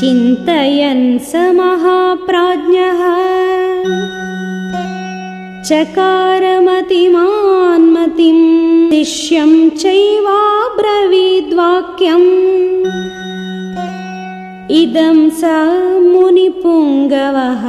चिन्तयन् स महाप्राज्ञः। चकारमतिमान्मतिम् शिष्यं चैवाब्रवीद्वाक्यम्। इदं स मुनिपुङ्गवः।